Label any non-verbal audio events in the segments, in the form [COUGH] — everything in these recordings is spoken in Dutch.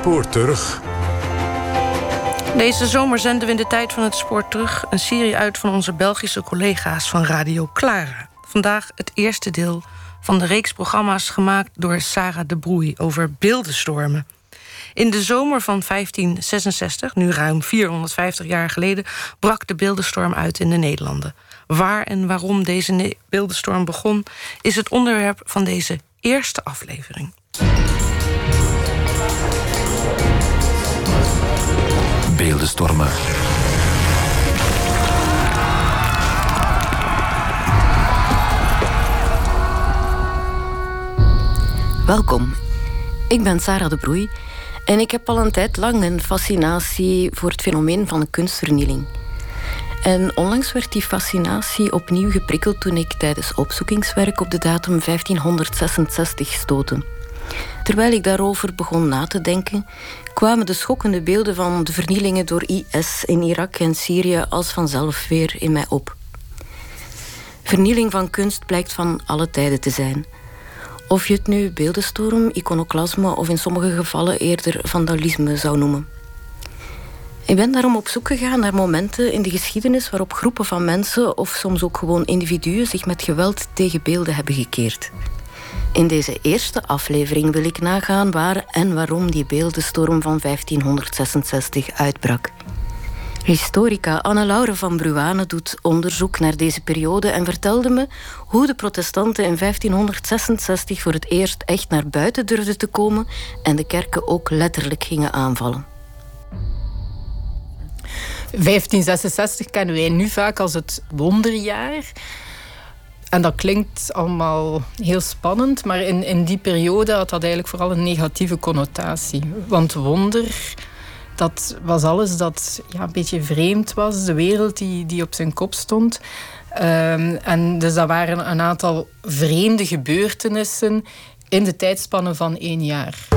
spoor terug. Deze zomer zenden we in de tijd van het spoor terug een serie uit van onze Belgische collega's van Radio Clara. Vandaag het eerste deel van de reeks programma's gemaakt door Sarah de Broei over beeldenstormen. In de zomer van 1566, nu ruim 450 jaar geleden, brak de beeldenstorm uit in de Nederlanden. Waar en waarom deze beeldenstorm begon, is het onderwerp van deze eerste aflevering. Beeldenstormen. Welkom. Ik ben Sarah de Broei en ik heb al een tijd lang een fascinatie voor het fenomeen van kunstvernieling. En onlangs werd die fascinatie opnieuw geprikkeld toen ik tijdens opzoekingswerk op de datum 1566 stootte. Terwijl ik daarover begon na te denken, kwamen de schokkende beelden van de vernielingen door IS in Irak en Syrië als vanzelf weer in mij op. Vernieling van kunst blijkt van alle tijden te zijn. Of je het nu beeldenstorm, iconoclasme of in sommige gevallen eerder vandalisme zou noemen. Ik ben daarom op zoek gegaan naar momenten in de geschiedenis waarop groepen van mensen of soms ook gewoon individuen zich met geweld tegen beelden hebben gekeerd. In deze eerste aflevering wil ik nagaan waar en waarom die beeldenstorm van 1566 uitbrak. Historica Anne-Laure van Bruane doet onderzoek naar deze periode en vertelde me hoe de protestanten in 1566 voor het eerst echt naar buiten durfden te komen en de kerken ook letterlijk gingen aanvallen. 1566 kennen wij nu vaak als het wonderjaar. En dat klinkt allemaal heel spannend, maar in, in die periode had dat eigenlijk vooral een negatieve connotatie. Want wonder, dat was alles dat ja, een beetje vreemd was, de wereld die, die op zijn kop stond. Um, en dus dat waren een aantal vreemde gebeurtenissen in de tijdspannen van één jaar.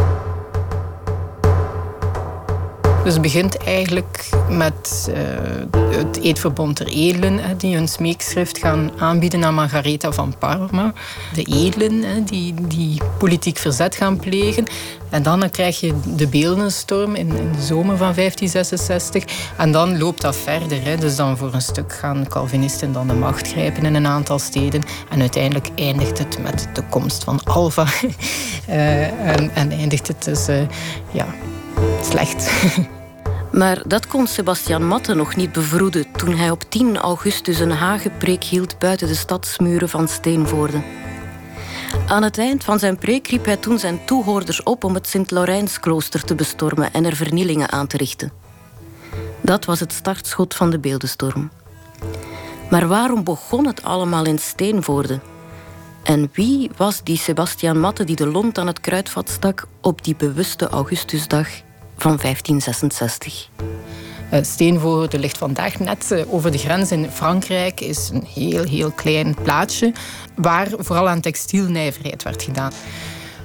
Dus het begint eigenlijk met uh, het Eedverbond der Edelen, hè, die hun smeekschrift gaan aanbieden aan Margaretha van Parma. De edelen hè, die, die politiek verzet gaan plegen. En dan, dan krijg je de beeldenstorm in, in, de zomer van 1566. En dan loopt dat verder. Hè. Dus dan voor een stuk gaan Calvinisten dan de macht grijpen in een aantal steden. En uiteindelijk eindigt het met de komst van Alva. uh, [LAUGHS] en, en, eindigt het dus ja, slecht. [LAUGHS] Maar dat kon Sebastian Matte nog niet bevroeden toen hij op 10 augustus een hagepreek hield buiten de stadsmuren van Steenvoorde. Aan het eind van zijn preek riep hij toen zijn toehoorders op om het Sint-Laurijnsklooster te bestormen en er vernielingen aan te richten. Dat was het startschot van de beeldenstorm. Maar waarom begon het allemaal in Steenvoorde? En wie was die Sebastian Matte die de lont aan het kruidvat stak op die bewuste Augustusdag van 1566. Uh, Steenvoorde ligt vandaag net uh, over de grens in Frankrijk. is een heel, heel klein plaatsje waar vooral aan textielnijverheid werd gedaan.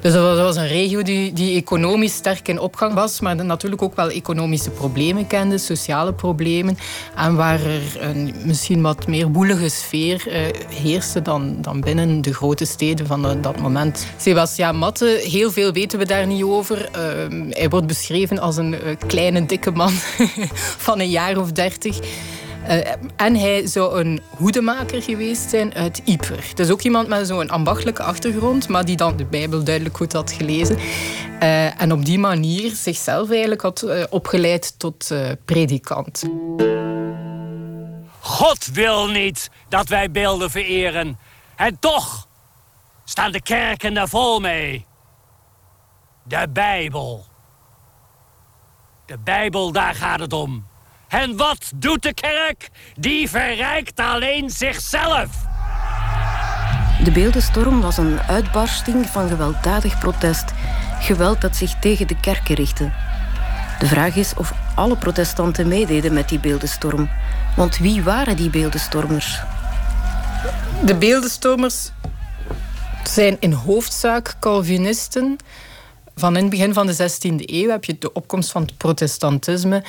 Dus dat was een regio die, die economisch sterk in opgang was, maar natuurlijk ook wel economische problemen kende, sociale problemen. En waar er een misschien wat meer woelige sfeer uh, heerste dan, dan binnen de grote steden van dat moment. Sebastian Matte, heel veel weten we daar niet over. Uh, hij wordt beschreven als een uh, kleine, dikke man [LAUGHS] van een jaar of dertig. Uh, en hij zou een hoedemaker geweest zijn uit Yper. Dus ook iemand met zo'n ambachtelijke achtergrond, maar die dan de Bijbel duidelijk goed had gelezen. Uh, en op die manier zichzelf eigenlijk had uh, opgeleid tot predikant. God wil niet dat wij beelden vereren. En toch staan de kerken er vol mee. De Bijbel. De Bijbel, daar gaat het om. En wat doet de kerk? Die verrijkt alleen zichzelf. De beeldenstorm was een uitbarsting van gewelddadig protest. Geweld dat zich tegen de kerken richtte. De vraag is of alle protestanten meededen met die beeldenstorm. Want wie waren die beeldenstormers? De beeldenstormers zijn in hoofdzaak Calvinisten. Van in het begin van de 16e eeuw heb je de opkomst van het protestantisme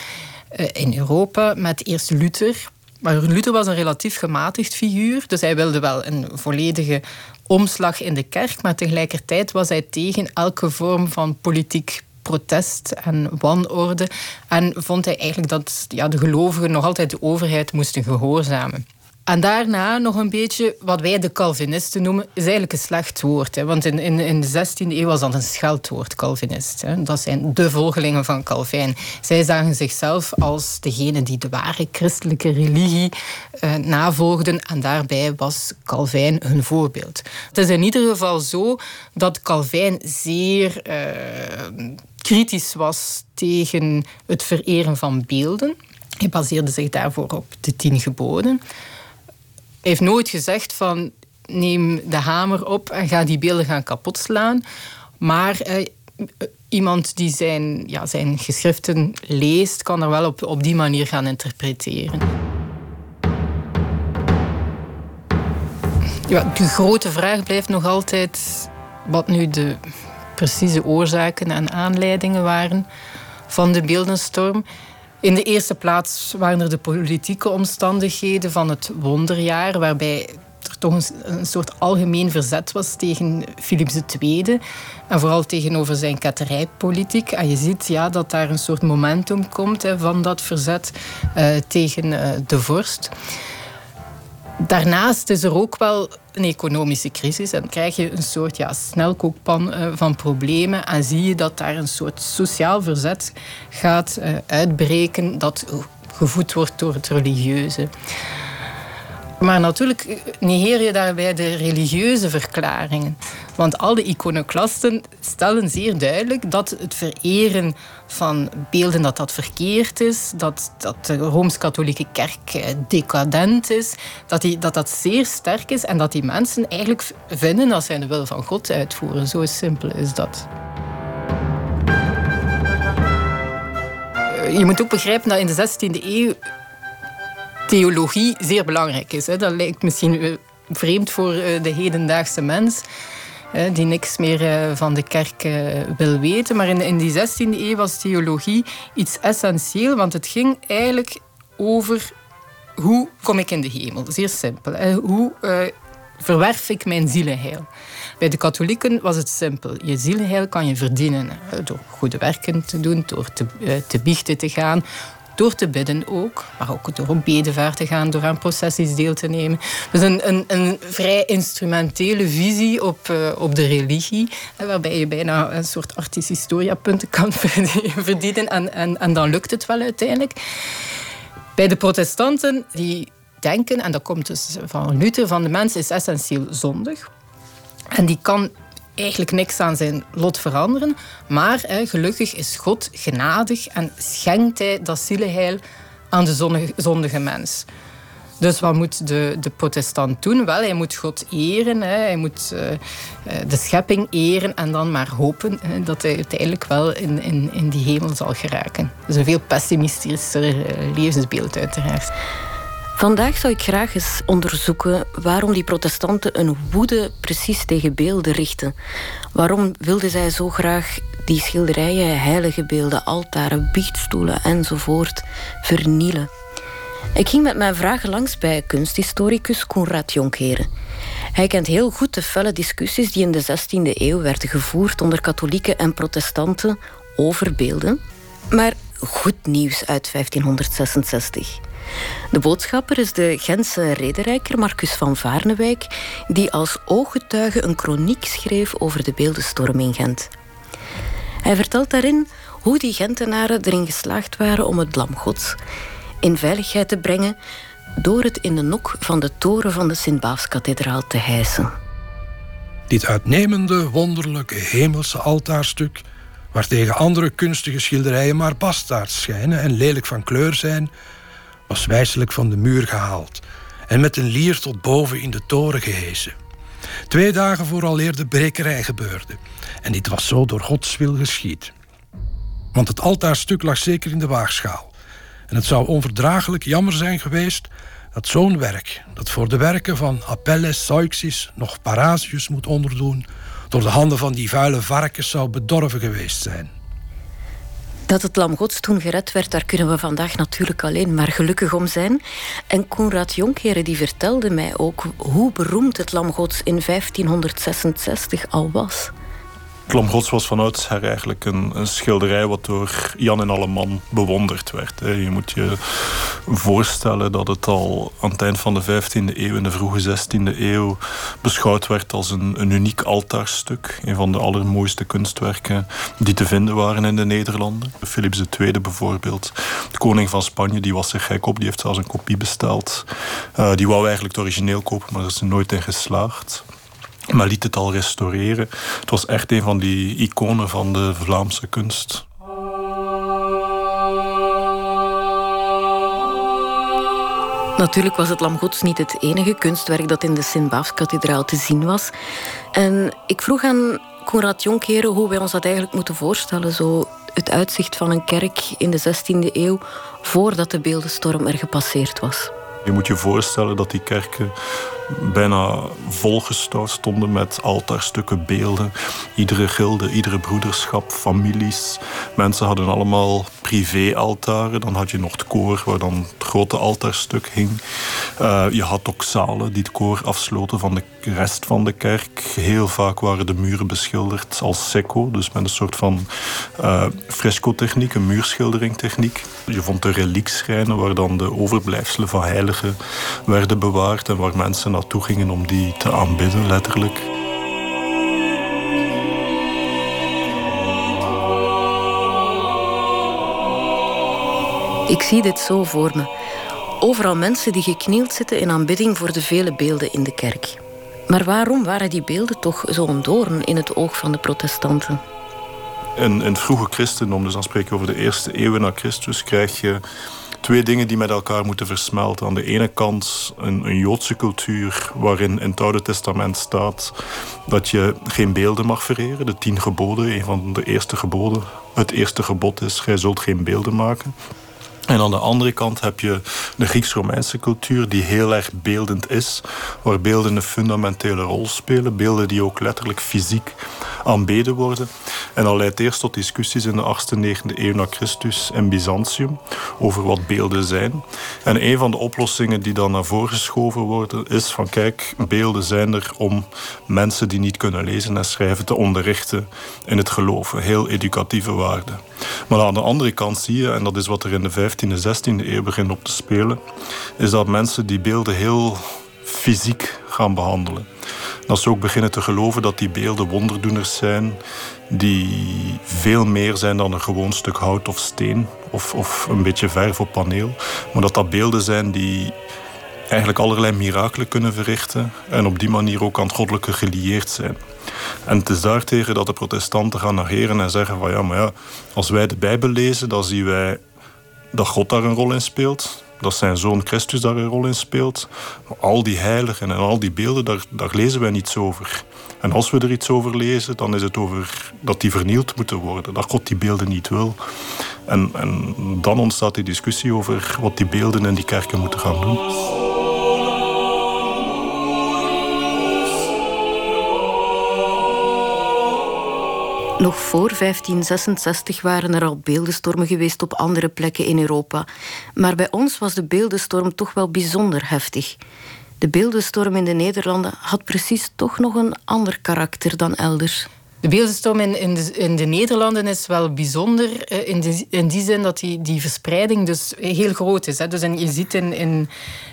in Europa met eerst Luther. Maar Luther was een relatief gematigd figuur, dus hij wilde wel een volledige omslag in de kerk, maar tegelijkertijd was hij tegen elke vorm van politiek protest en wanorde. En vond hij eigenlijk dat ja, de gelovigen nog altijd de overheid moesten gehoorzamen. En daarna nog een beetje wat wij de Calvinisten noemen, is eigenlijk een slecht woord. Hè. Want in, in, in de 16e eeuw was dat een scheldwoord, Calvinist. Hè. Dat zijn de volgelingen van Calvijn. Zij zagen zichzelf als degene die de ware christelijke religie eh, navolgden. En daarbij was Calvijn hun voorbeeld. Het is in ieder geval zo dat Calvijn zeer uh, kritisch was tegen het vereren van beelden. Hij baseerde zich daarvoor op de tien geboden. Heeft nooit gezegd van neem de hamer op en ga die beelden gaan kapot slaan. Maar eh, iemand die zijn, ja, zijn geschriften leest, kan er wel op, op die manier gaan interpreteren. Ja, de grote vraag blijft nog altijd wat nu de precieze oorzaken en aanleidingen waren van de beeldenstorm. In de eerste plaats waren er de politieke omstandigheden van het wonderjaar, waarbij er toch een, soort algemeen verzet was tegen Philips II. En vooral tegenover zijn ketterijpolitiek. En je ziet ja, dat daar een soort momentum komt hè, van dat verzet uh, tegen uh, de vorst. Daarnaast is er ook wel een economische crisis. En krijg je een soort ja, snelkookpan uh, van problemen. En zie je dat daar een soort sociaal verzet gaat uh, uitbreken dat gevoed wordt door het religieuze. Maar natuurlijk negeer je daarbij de religieuze verklaringen. Want al de iconoclasten stellen zeer duidelijk dat het vereren van beelden dat dat verkeerd is, dat, dat de Rooms-Katholieke Kerk eh, decadent is, dat, die, dat dat zeer sterk is en dat die mensen eigenlijk vinden dat zij de wil van God uitvoeren. Zo simpel is dat. Eh, je moet ook begrijpen dat in de 16e eeuw theologie zeer belangrijk is. Dat lijkt misschien eh, vreemd voor de hedendaagse mens die niks meer eh, van de kerk eh, wil weten. Maar in, in die 16e eeuw was theologie iets essentieel, want het ging eigenlijk over hoe kom ik in de hemel. Zeer simpel. Hoe uh, verwerf ik mijn zielenheil? Bij de katholieken was het simpel. Je zielenheil kan je verdienen door goede werken te doen, door te, te biechten te gaan, door te bidden ook, maar ook door op bedevaart te gaan, door aan processies deel te nemen. Dus een, een, een vrij instrumentele visie op, uh, op de religie, waarbij je bijna een soort artistisch historiapunten kan [LAUGHS] verdienen en, en, en dan lukt het wel uiteindelijk. Bij de protestanten, die denken, en dat komt dus van Luther, van de mens is essentieel zondig. En die kan eigenlijk niks aan zijn lot veranderen. Maar gelukkig is God genadig en schenkt hij dat zielenheil aan de zondige mens. Dus wat moet de, de protestant doen? Wel, hij moet God eren, hè. hij moet uh, de schepping eren en dan maar hopen hè, dat hij uiteindelijk wel in, in, in die hemel zal geraken. Is een veel pessimistischer uh, levensbeeld uiteraard. Vandaag zou ik graag eens onderzoeken waarom die protestanten een woede precies tegen beelden richten. Waarom wilden zij zo graag die schilderijen, heilige beelden, altaren, biechtstoelen enzovoort vernielen? Ik ging met mijn vragen langs bij kunsthistoricus Konrad Jonkheren. Hij kent heel goed de felle discussies die in de 16e eeuw werden gevoerd onder katholieken en protestanten over beelden. Maar goed nieuws uit 1566. De boodschapper is de Gentse rederijker Marcus van Vaarnewijk, die als ooggetuige een kroniek schreef over de beeldenstorm in Gent. Hij vertelt daarin hoe die Gentenaren erin geslaagd waren om het lam gods in veiligheid te brengen door het in de nok van de toren van de Sint-Baafskathedraal te hijsen. Dit uitnemende, wonderlijke hemelse altaarstuk, waartegen andere kunstige schilderijen maar bastaards schijnen en lelijk van kleur zijn, was wijselijk van de muur gehaald en met een lier tot boven in de toren gehesen. Twee dagen vooraleer de brekerij gebeurde. En dit was zo door Gods wil geschied. Want het altaarstuk lag zeker in de waagschaal. En het zou onverdraaglijk jammer zijn geweest dat zo'n werk, dat voor de werken van Apelles, Zeuxis nog Parasius moet onderdoen, door de handen van die vuile varkens zou bedorven geweest zijn. Dat het Lam Gods toen gered werd, daar kunnen we vandaag natuurlijk alleen maar gelukkig om zijn. En Konrad Jonkeren die vertelde mij ook hoe beroemd het Lam Gods in 1566 al was. Gods was van oudsher eigenlijk een, een, schilderij wat door Jan en Alleman bewonderd werd. Je moet je voorstellen dat het al aan het eind van de 15e eeuw en de vroege 16e eeuw beschouwd werd als een, een uniek altaarstuk. Een van de allermooiste kunstwerken die te vinden waren in de Nederlanden. Philips II bijvoorbeeld, de koning van Spanje, die was er gek op. Die heeft zelfs een kopie besteld. Uh, die wou eigenlijk het origineel kopen, maar er is er nooit in geslaagd maar liet het al restaureren. Het was echt een van die iconen van de Vlaamse kunst. Natuurlijk was het Lam Gods niet het enige kunstwerk dat in de Sint-Baafskathedraal te zien was. En ik vroeg aan Conrad Jonkeren hoe wij ons dat eigenlijk moeten voorstellen. Zo het uitzicht van een kerk in de 16e eeuw voordat de beeldenstorm er gepasseerd was. Je moet je voorstellen dat die kerken bijna volgestouwd stonden met altaarstukken, beelden. Iedere gilde, iedere broederschap, families. Mensen hadden allemaal privé-altaren. Dan had je nog het koor waar dan het grote altaarstuk hing. Uh, je had ook zalen die het koor afsloten van de rest van de kerk. Heel vaak waren de muren beschilderd als secco, dus met een soort van uh, fresco-techniek, een muurschildering-techniek. Je vond de reliekschrijnen waar dan de overblijfselen van heiligen werden bewaard en waar mensen naartoe gingen om die te aanbidden, letterlijk. Ik zie dit zo voor me. Overal mensen die geknield zitten in aanbidding voor de vele beelden in de kerk. Maar waarom waren die beelden toch zo'n doorn in het oog van de protestanten? In, in vroege christendom, dus dan spreek je over de eerste eeuwen na Christus, krijg je twee dingen die met elkaar moeten versmelten. Aan de ene kant een, een, Joodse cultuur waarin in het Oude Testament staat dat je geen beelden mag vereren. De tien geboden, een van de eerste geboden. Het eerste gebod is, gij zult geen beelden maken. En aan de andere kant heb je de Grieks-Romeinse cultuur, die heel erg beeldend is, waar beelden een fundamentele rol spelen, beelden die ook letterlijk fysiek aanbeden worden. En dat leidt eerst tot discussies in de 8e, 9e eeuw na Christus in Byzantium over wat beelden zijn. En een van de oplossingen die dan naar voren geschoven worden, is van kijk, beelden zijn er om mensen die niet kunnen lezen en schrijven te onderrichten in het geloven. Heel educatieve waarde. Maar aan de andere kant zie je, en dat is wat er in de 15e, 16e eeuw begint op te spelen, is dat mensen die beelden heel fysiek gaan behandelen. Dat ze ook beginnen te geloven dat die beelden wonderdoeners zijn, die veel meer zijn dan een gewoon stuk hout of steen of, of een beetje verf op paneel. Maar dat dat beelden zijn die eigenlijk allerlei mirakelen kunnen verrichten en op die manier ook aan het goddelijke gelieerd zijn. En het is daartegen dat de protestanten gaan negeren en zeggen van ja, maar ja, als wij de Bijbel lezen, dan zien wij dat God daar een rol in speelt. Dat zijn zoon Christus daar een rol in speelt. Al die heiligen en al die beelden, daar, daar lezen wij niets over. En als we er iets over lezen, dan is het over dat die vernield moeten worden. Dat God die beelden niet wil. En, en dan ontstaat die discussie over wat die beelden in die kerken moeten gaan doen. Nog voor 1566 waren er al beeldenstormen geweest op andere plekken in Europa. Maar bij ons was de beeldenstorm toch wel bijzonder heftig. De beeldenstorm in de Nederlanden had precies toch nog een ander karakter dan elders. De beeldenstorm in, in, de, in de Nederlanden is wel bijzonder eh, in, in die zin dat die, die verspreiding dus heel groot is. Hè. Dus en je ziet in, in,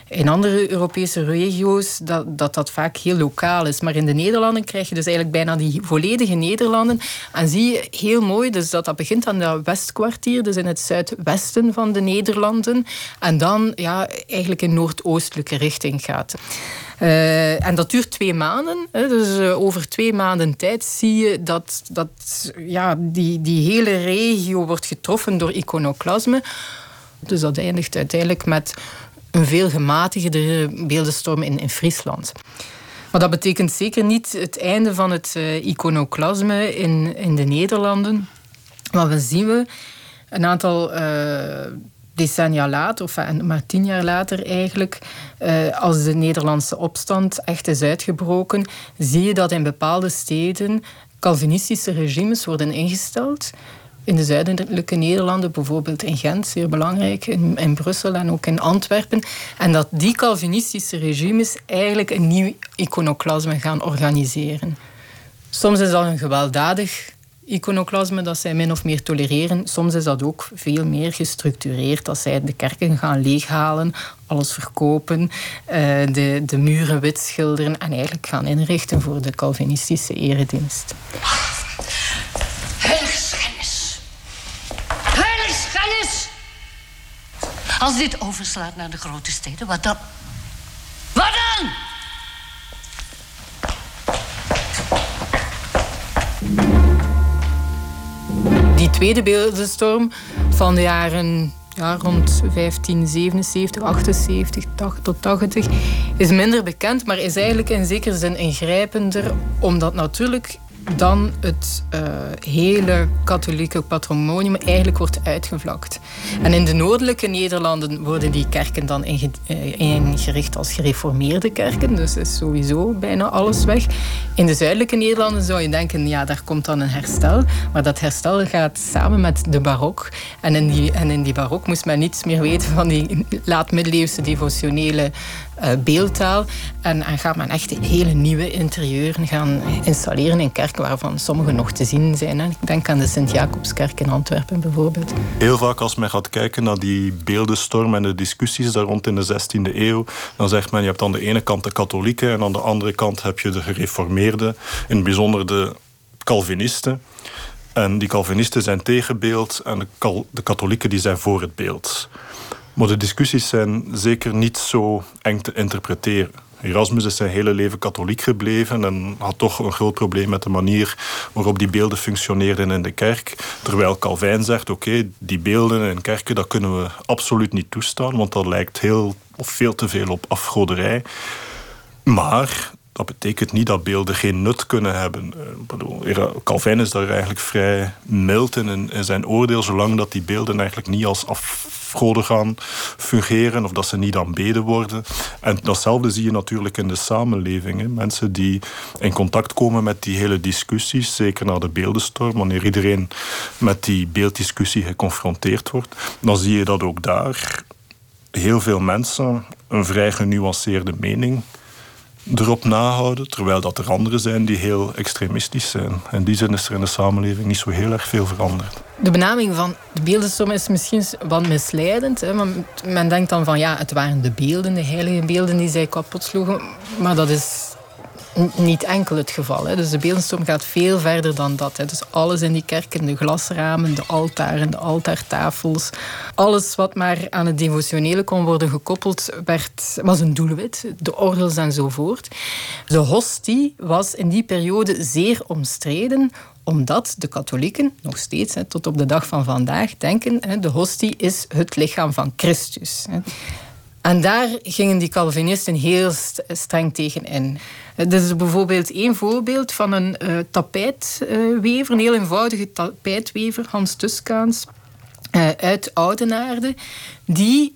in andere Europese regio's dat, dat dat vaak heel lokaal is. Maar in de Nederlanden krijg je dus eigenlijk bijna die volledige Nederlanden. En zie je heel mooi dus dat dat begint aan dat westkwartier, dus in het zuidwesten van de Nederlanden. En dan ja, eigenlijk in noordoostelijke richting gaat. Uh, en dat duurt twee maanden. Hè, dus uh, over twee maanden tijd zie je dat, dat ja, die, die hele regio wordt getroffen door iconoclasme. Dus dat eindigt uiteindelijk met een veel gematigde beeldenstorm in, in Friesland. Maar dat betekent zeker niet het einde van het uh, iconoclasme in, in de Nederlanden. Wat we zien we een aantal decennia later, of maar tien jaar later eigenlijk, eh, als de Nederlandse opstand echt is uitgebroken, zie je dat in bepaalde steden Calvinistische regimes worden ingesteld. In de zuidelijke Nederlanden, bijvoorbeeld in Gent, zeer belangrijk, in, in Brussel en ook in Antwerpen. En dat die Calvinistische regimes eigenlijk een nieuw iconoclasme gaan organiseren. Soms is dat een gewelddadig iconoclasme dat zij min of meer tolereren. Soms is dat ook veel meer gestructureerd. Dat zij de kerken gaan leeghalen, alles verkopen, eh, de, de muren wit schilderen en eigenlijk gaan inrichten voor de Calvinistische eredienst. Heiligschennis! Heiligschennis! Als dit overslaat naar de grote steden, wat dan? Wat dan? Tweede beeldenstorm van de jaren ja, rond 1577, 78 tot 80 is minder bekend, maar is eigenlijk in zekere zin ingrijpender, omdat natuurlijk dan het uh, hele katholieke patrimonium eigenlijk wordt uitgevlakt. En in de noordelijke Nederlanden worden die kerken dan eh, ingericht als gereformeerde kerken, dus is sowieso bijna alles weg. In de zuidelijke Nederlanden zou je denken, ja, daar komt dan een herstel, maar dat herstel gaat samen met de barok. En in die, en in die barok moest men niets meer weten van die laat-middeleeuwse devotionele beeldtaal. En, en gaat men echt hele nieuwe interieuren gaan installeren in kerken waarvan sommige nog te zien zijn. Ik denk aan de Sint-Jacobskerk in Antwerpen bijvoorbeeld. Heel vaak als men gaat kijken naar die beeldenstorm en de discussies daar rond in de 16e eeuw, dan zegt men je hebt aan de ene kant de katholieken en aan de andere kant heb je de gereformeerden, in het bijzonder de Calvinisten. En die Calvinisten zijn tegen beeld en de, de katholieken die zijn voor het beeld. Maar de discussies zijn zeker niet zo eng te interpreteren. Erasmus is zijn hele leven katholiek gebleven en had toch een groot probleem met de manier waarop die beelden functioneerden in de kerk. Terwijl Calvijn zegt, oké, die beelden in kerken, dat kunnen we absoluut niet toestaan, want dat lijkt heel of veel te veel op afgoderij. Maar dat betekent niet dat beelden geen nut kunnen hebben. Eh, Calvijn is daar eigenlijk vrij mild in, zijn oordeel, zolang dat die beelden eigenlijk niet als afgoden gaan fungeren of dat ze niet aanbeden worden. En datzelfde zie je natuurlijk in de samenleving. Mensen die in contact komen met die hele discussies, zeker na de beeldenstorm, wanneer iedereen met die beelddiscussie geconfronteerd wordt, dan zie je dat ook daar heel veel mensen een vrij genuanceerde mening erop nahouden, terwijl dat er anderen zijn die heel extremistisch zijn. In die zin is er in de samenleving niet zo heel erg veel veranderd. De benaming van de beeldenstorm is misschien wat misleidend. Hè? Men denkt dan van ja, het waren de beelden, de heilige beelden die zij kapot sloegen. Maar dat is niet enkel het geval. Hè. Dus de beeldenstorm gaat veel verder dan dat. Hè. Dus alles in die kerken, de glasramen, de altaren, de altaartafels. Alles wat maar aan het devotionele kon worden gekoppeld, werd, was een doelwit. De ordels enzovoort. De hostie was in die periode zeer omstreden omdat de katholieken nog steeds, tot op de dag van vandaag, denken: de hostie is het lichaam van Christus. En daar gingen die Calvinisten heel streng tegen in. Dit is bijvoorbeeld één voorbeeld van een uh, tapijtwever, een heel eenvoudige tapijtwever, Hans Tuskaans, uh, uit Oudenaarde, die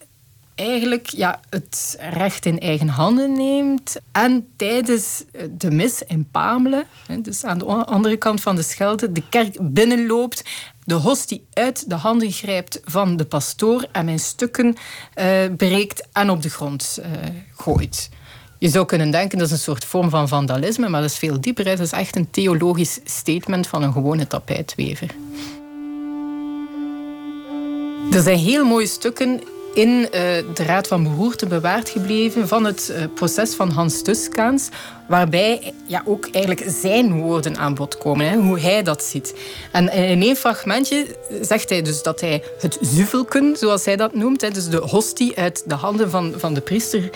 eigenlijk ja, het recht in eigen handen neemt en tijdens de mis in Pamelen, dus aan de andere kant van de Schelde, de kerk binnenloopt de hostie uit de handen grijpt van de pastoor en mijn stukken uh, breekt en op de grond uh, gooit. Je zou kunnen denken dat is een soort vorm van vandalisme, maar dat is veel dieper. Het is echt een theologisch statement van een gewone tapijtwever. Er zijn heel mooie stukken in uh, de Raad van Beroerte bewaard gebleven van het uh, proces van Hans Tuskaans, waarbij ja, ook eigenlijk zijn woorden aan bod komen, hè, hoe hij dat ziet. En in één fragmentje zegt hij dus dat hij het zuvelken, zoals hij dat noemt, hè, dus de hostie uit de handen van, van de priester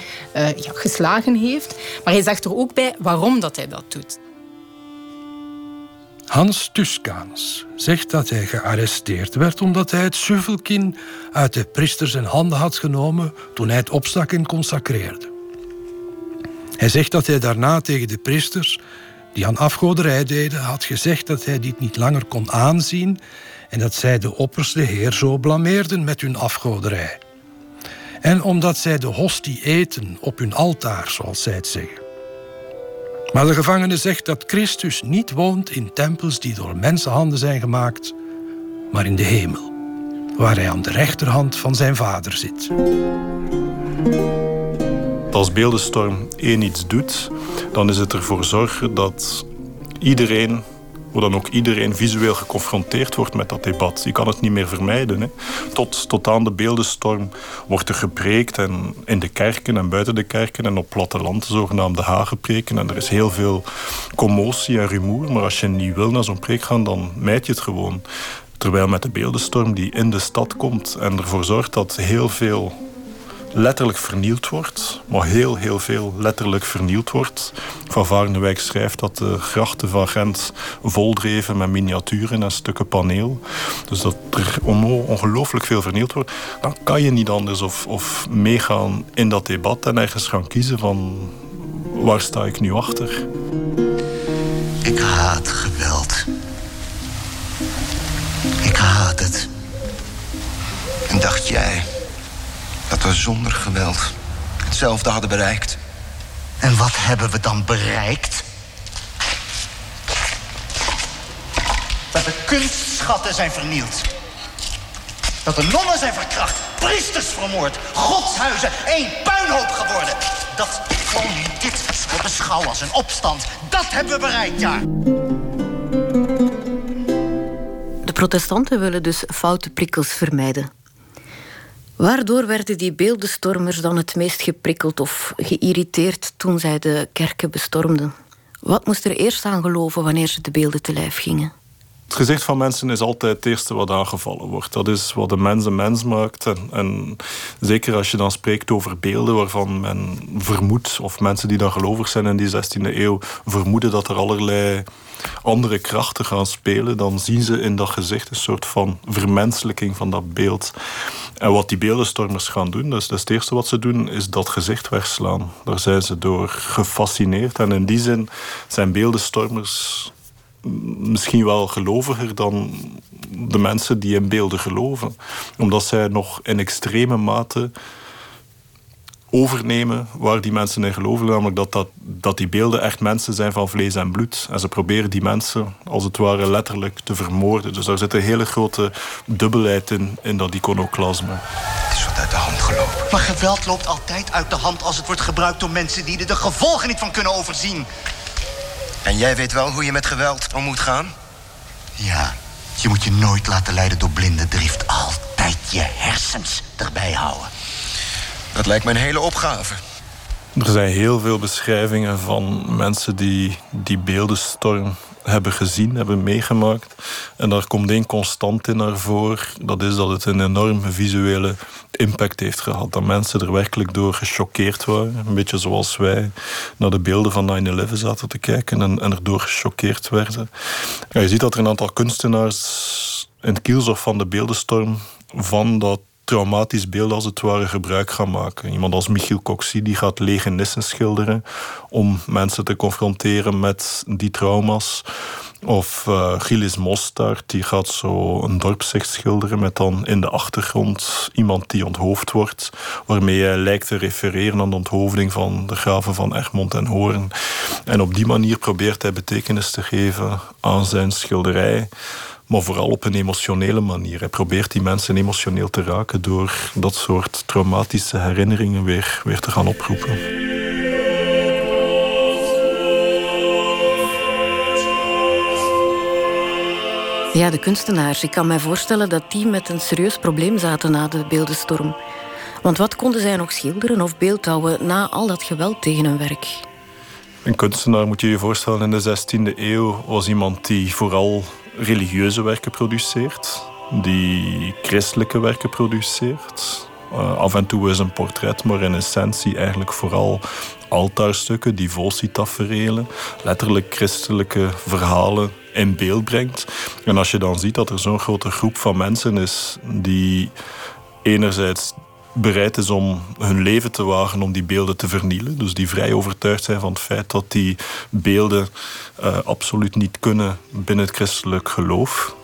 geslagen heeft. Maar hij zegt er ook bij waarom dat hij dat doet. Hans Tuskaans zegt dat hij gearresteerd werd omdat hij het suvelkin uit de priester zijn handen had genomen toen hij het opstak en consacreerde. Hij zegt dat hij daarna tegen de priesters die aan afgoderij deden had gezegd dat hij dit niet langer kon aanzien en dat zij de opperste heer zo blameerden met hun afgoderij. En omdat zij de hostie eten op hun altaar, zoals zij het zeggen. Maar de gevangene zegt dat Christus niet woont in tempels die door mensenhanden zijn gemaakt, maar in de hemel, waar hij aan de rechterhand van zijn vader zit. Als beeldenstorm één iets doet, dan is het ervoor zorgen dat iedereen hoe dan ook iedereen visueel geconfronteerd wordt met dat debat. Je kan het niet meer vermijden. Hè. Tot, tot aan de beeldenstorm wordt er gepreekt en in de kerken en buiten de kerken en op platteland de zogenaamde hagepreken. En er is heel veel commotie en rumoer. Maar als je niet wil naar zo'n preek gaan, dan mijt je het gewoon. Terwijl met de beeldenstorm die in de stad komt en ervoor zorgt dat heel veel letterlijk vernield wordt, maar heel, heel veel letterlijk vernield wordt. Van Varenwijk schrijft dat de grachten van Gent voldreven met miniaturen en stukken paneel. Dus dat er ongelooflijk veel vernield wordt. Dan kan je niet anders of, of meegaan in dat debat en ergens gaan kiezen van waar sta ik nu achter. Ik haat geweld. Ik haat het. En dacht jij dat we zonder geweld hetzelfde hadden bereikt. En wat hebben we dan bereikt? Dat de kunstschatten zijn vernield. Dat de nonnen zijn verkracht, priesters vermoord, godshuizen één puinhoop geworden. Dat koning dit wordt beschouwen als een opstand. Dat hebben we bereikt, ja. De protestanten willen dus foute prikkels vermijden. Waardoor werden die beeldenstormers dan het meest geprikkeld of geïrriteerd toen zij de kerken bestormden? Wat moest er eerst aan geloven wanneer ze de beelden te lijf gingen? Het gezicht van mensen is altijd het eerste wat aangevallen wordt. Dat is wat de mens een mens maakt. En, zeker als je dan spreekt over beelden waarvan men vermoedt, of mensen die dan gelovig zijn in die 16e eeuw, vermoeden dat er allerlei andere krachten gaan spelen, dan zien ze in dat gezicht een soort van vermenselijking van dat beeld. En wat die beeldenstormers gaan doen, dus, dus het eerste wat ze doen, is dat gezicht wegslaan. Daar zijn ze door gefascineerd. En in die zin zijn beeldenstormers misschien wel geloviger dan de mensen die in beelden geloven. Omdat zij nog in extreme mate overnemen waar die mensen in geloven. Namelijk dat, dat, dat die beelden echt mensen zijn van vlees en bloed. En ze proberen die mensen als het ware letterlijk te vermoorden. Dus daar zit een hele grote dubbelheid in, in dat iconoclasme. Het is wat uit de hand gelopen. Maar geweld loopt altijd uit de hand als het wordt gebruikt door mensen die er de gevolgen niet van kunnen overzien. En jij weet wel hoe je met geweld om moet gaan? Ja, je moet je nooit laten leiden door blinde drift. Altijd je hersens erbij houden. Dat lijkt me een hele opgave. Er zijn heel veel beschrijvingen van mensen die die beeldenstorm hebben gezien, hebben meegemaakt. En daar komt één constant in naar voren. Dat is dat het een enorme visuele impact heeft gehad. Dat mensen er werkelijk door gechoqueerd waren. Een beetje zoals wij naar de beelden van 9-11 zaten te kijken en, en erdoor gechoqueerd werden. Je ziet dat er een aantal kunstenaars in het kielzog van de beeldenstorm van dat traumatisch beeld als het ware gebruik gaan maken. Iemand als Michiel Coxie die gaat lege nissen schilderen om mensen te confronteren met die trauma's. Of uh, Gilles Mostard, die gaat zo een dorpszicht schilderen met dan in de achtergrond iemand die onthoofd wordt, waarmee hij lijkt te refereren aan de onthoofding van de graven van Egmond en Hoorn. En op die manier probeert hij betekenis te geven aan zijn schilderij maar vooral op een emotionele manier. Hij probeert die mensen emotioneel te raken door dat soort traumatische herinneringen weer, weer te gaan oproepen. Ja, de kunstenaars. Ik kan mij voorstellen dat die met een serieus probleem zaten na de beeldenstorm. Want wat konden zij nog schilderen of beeldhouwen na al dat geweld tegen hun werk? Een kunstenaar, moet je je voorstellen, in de 16e eeuw was iemand die vooral religieuze werken produceert, die christelijke werken produceert. Uh, af en toe is een portret, maar in essentie eigenlijk vooral altaarstukken, devotietaferelen, letterlijk christelijke verhalen in beeld brengt. En als je dan ziet dat er zo'n grote groep van mensen is die enerzijds bereid is om hun leven te wagen om die beelden te vernielen. Dus die vrij overtuigd zijn van het feit dat die beelden uh, absoluut niet kunnen binnen het christelijk geloof.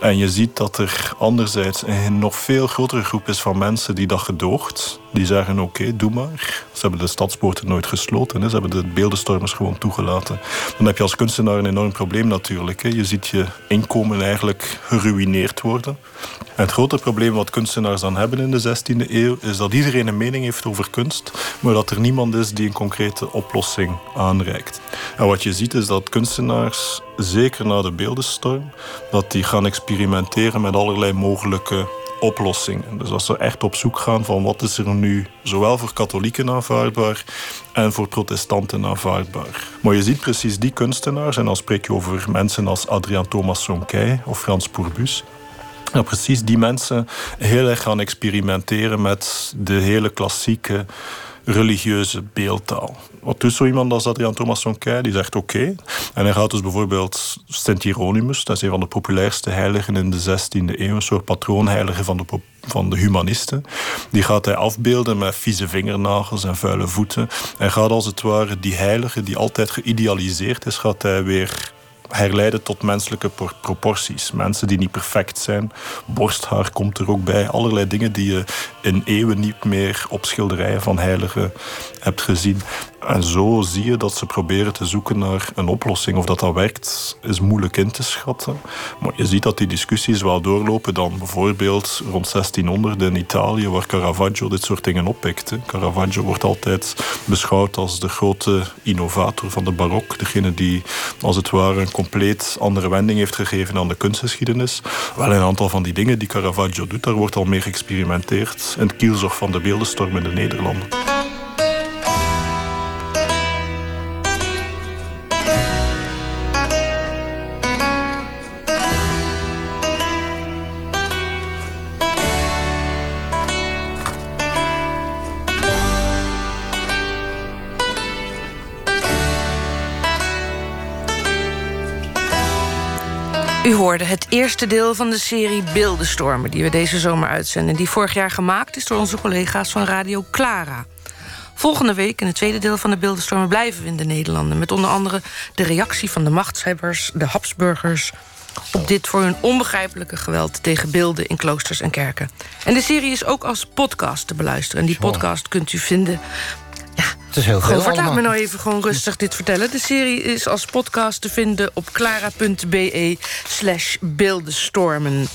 En je ziet dat er anderzijds een nog veel grotere groep is van mensen die dat gedoogt. Die zeggen oké, doe maar. Ze hebben de stadspoorten nooit gesloten. Hè. Ze hebben de beeldenstormers gewoon toegelaten. Dan heb je als kunstenaar een enorm probleem natuurlijk. Hè. Je ziet je inkomen eigenlijk geruineerd worden. En het grote probleem wat kunstenaars dan hebben in de 16e eeuw is dat iedereen een mening heeft over kunst, maar dat er niemand is die een concrete oplossing aanreikt. En wat je ziet is dat kunstenaars, zeker na de beeldenstorm, dat die gaan experimenteren met allerlei mogelijke oplossingen. Dus als ze echt op zoek gaan van wat is er nu zowel voor katholieken aanvaardbaar en voor protestanten aanvaardbaar. Maar je ziet precies die kunstenaars, en dan spreek je over mensen als Adriaan Thomas Sonquet of Frans Pourbus, dat precies die mensen heel erg gaan experimenteren met de hele klassieke religieuze beeldtaal. Wat doet zo iemand als Adriaan Thomas Sonquet? Die zegt oké. En hij gaat dus bijvoorbeeld Sint Hieronymus, dat is een van de populairste heiligen in de 16e eeuw, een soort patroonheilige van de, van de humanisten. Die gaat hij afbeelden met vieze vingernagels en vuile voeten. Hij gaat als het ware die heilige, die altijd geïdealiseerd is, gaat hij weer herleiden tot menselijke proporties. Mensen die niet perfect zijn. Borsthaar komt er ook bij. Allerlei dingen die je in eeuwen niet meer op schilderijen van heiligen hebt gezien. En zo zie je dat ze proberen te zoeken naar een oplossing. Of dat dat werkt, is moeilijk in te schatten. Maar je ziet dat die discussies wel doorlopen dan bijvoorbeeld rond 1600 in Italië, waar Caravaggio dit soort dingen oppikt. Caravaggio wordt altijd beschouwd als de grote innovator van de barok. Degene die als het ware een compleet andere wending heeft gegeven aan de kunstgeschiedenis. Wel een aantal van die dingen die Caravaggio doet, daar wordt al mee geëxperimenteerd in het kielzog van de beeldenstorm in de Nederlanden. U hoorde het eerste deel van de serie Beeldenstormen... die we deze zomer uitzenden. Die vorig jaar gemaakt is door onze collega's van Radio Clara. Volgende week in het tweede deel van de Beeldenstormen... blijven we in de Nederlanden. Met onder andere de reactie van de machtshebbers, de Habsburgers... op dit voor hun onbegrijpelijke geweld tegen beelden in kloosters en kerken. En de serie is ook als podcast te beluisteren. En die podcast kunt u vinden het is heel veel Laat me nou even gewoon rustig dit vertellen. De serie is als podcast te vinden op clara.be slash beeldenstormen.